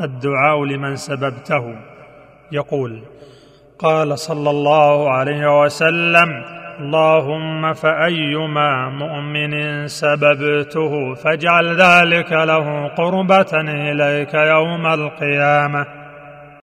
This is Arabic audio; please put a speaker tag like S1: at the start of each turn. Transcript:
S1: الدعاء لمن سببته. يقول قال صلى الله عليه وسلم اللهم فأيما مؤمن سببته فاجعل ذلك له قربة إليك يوم القيامة.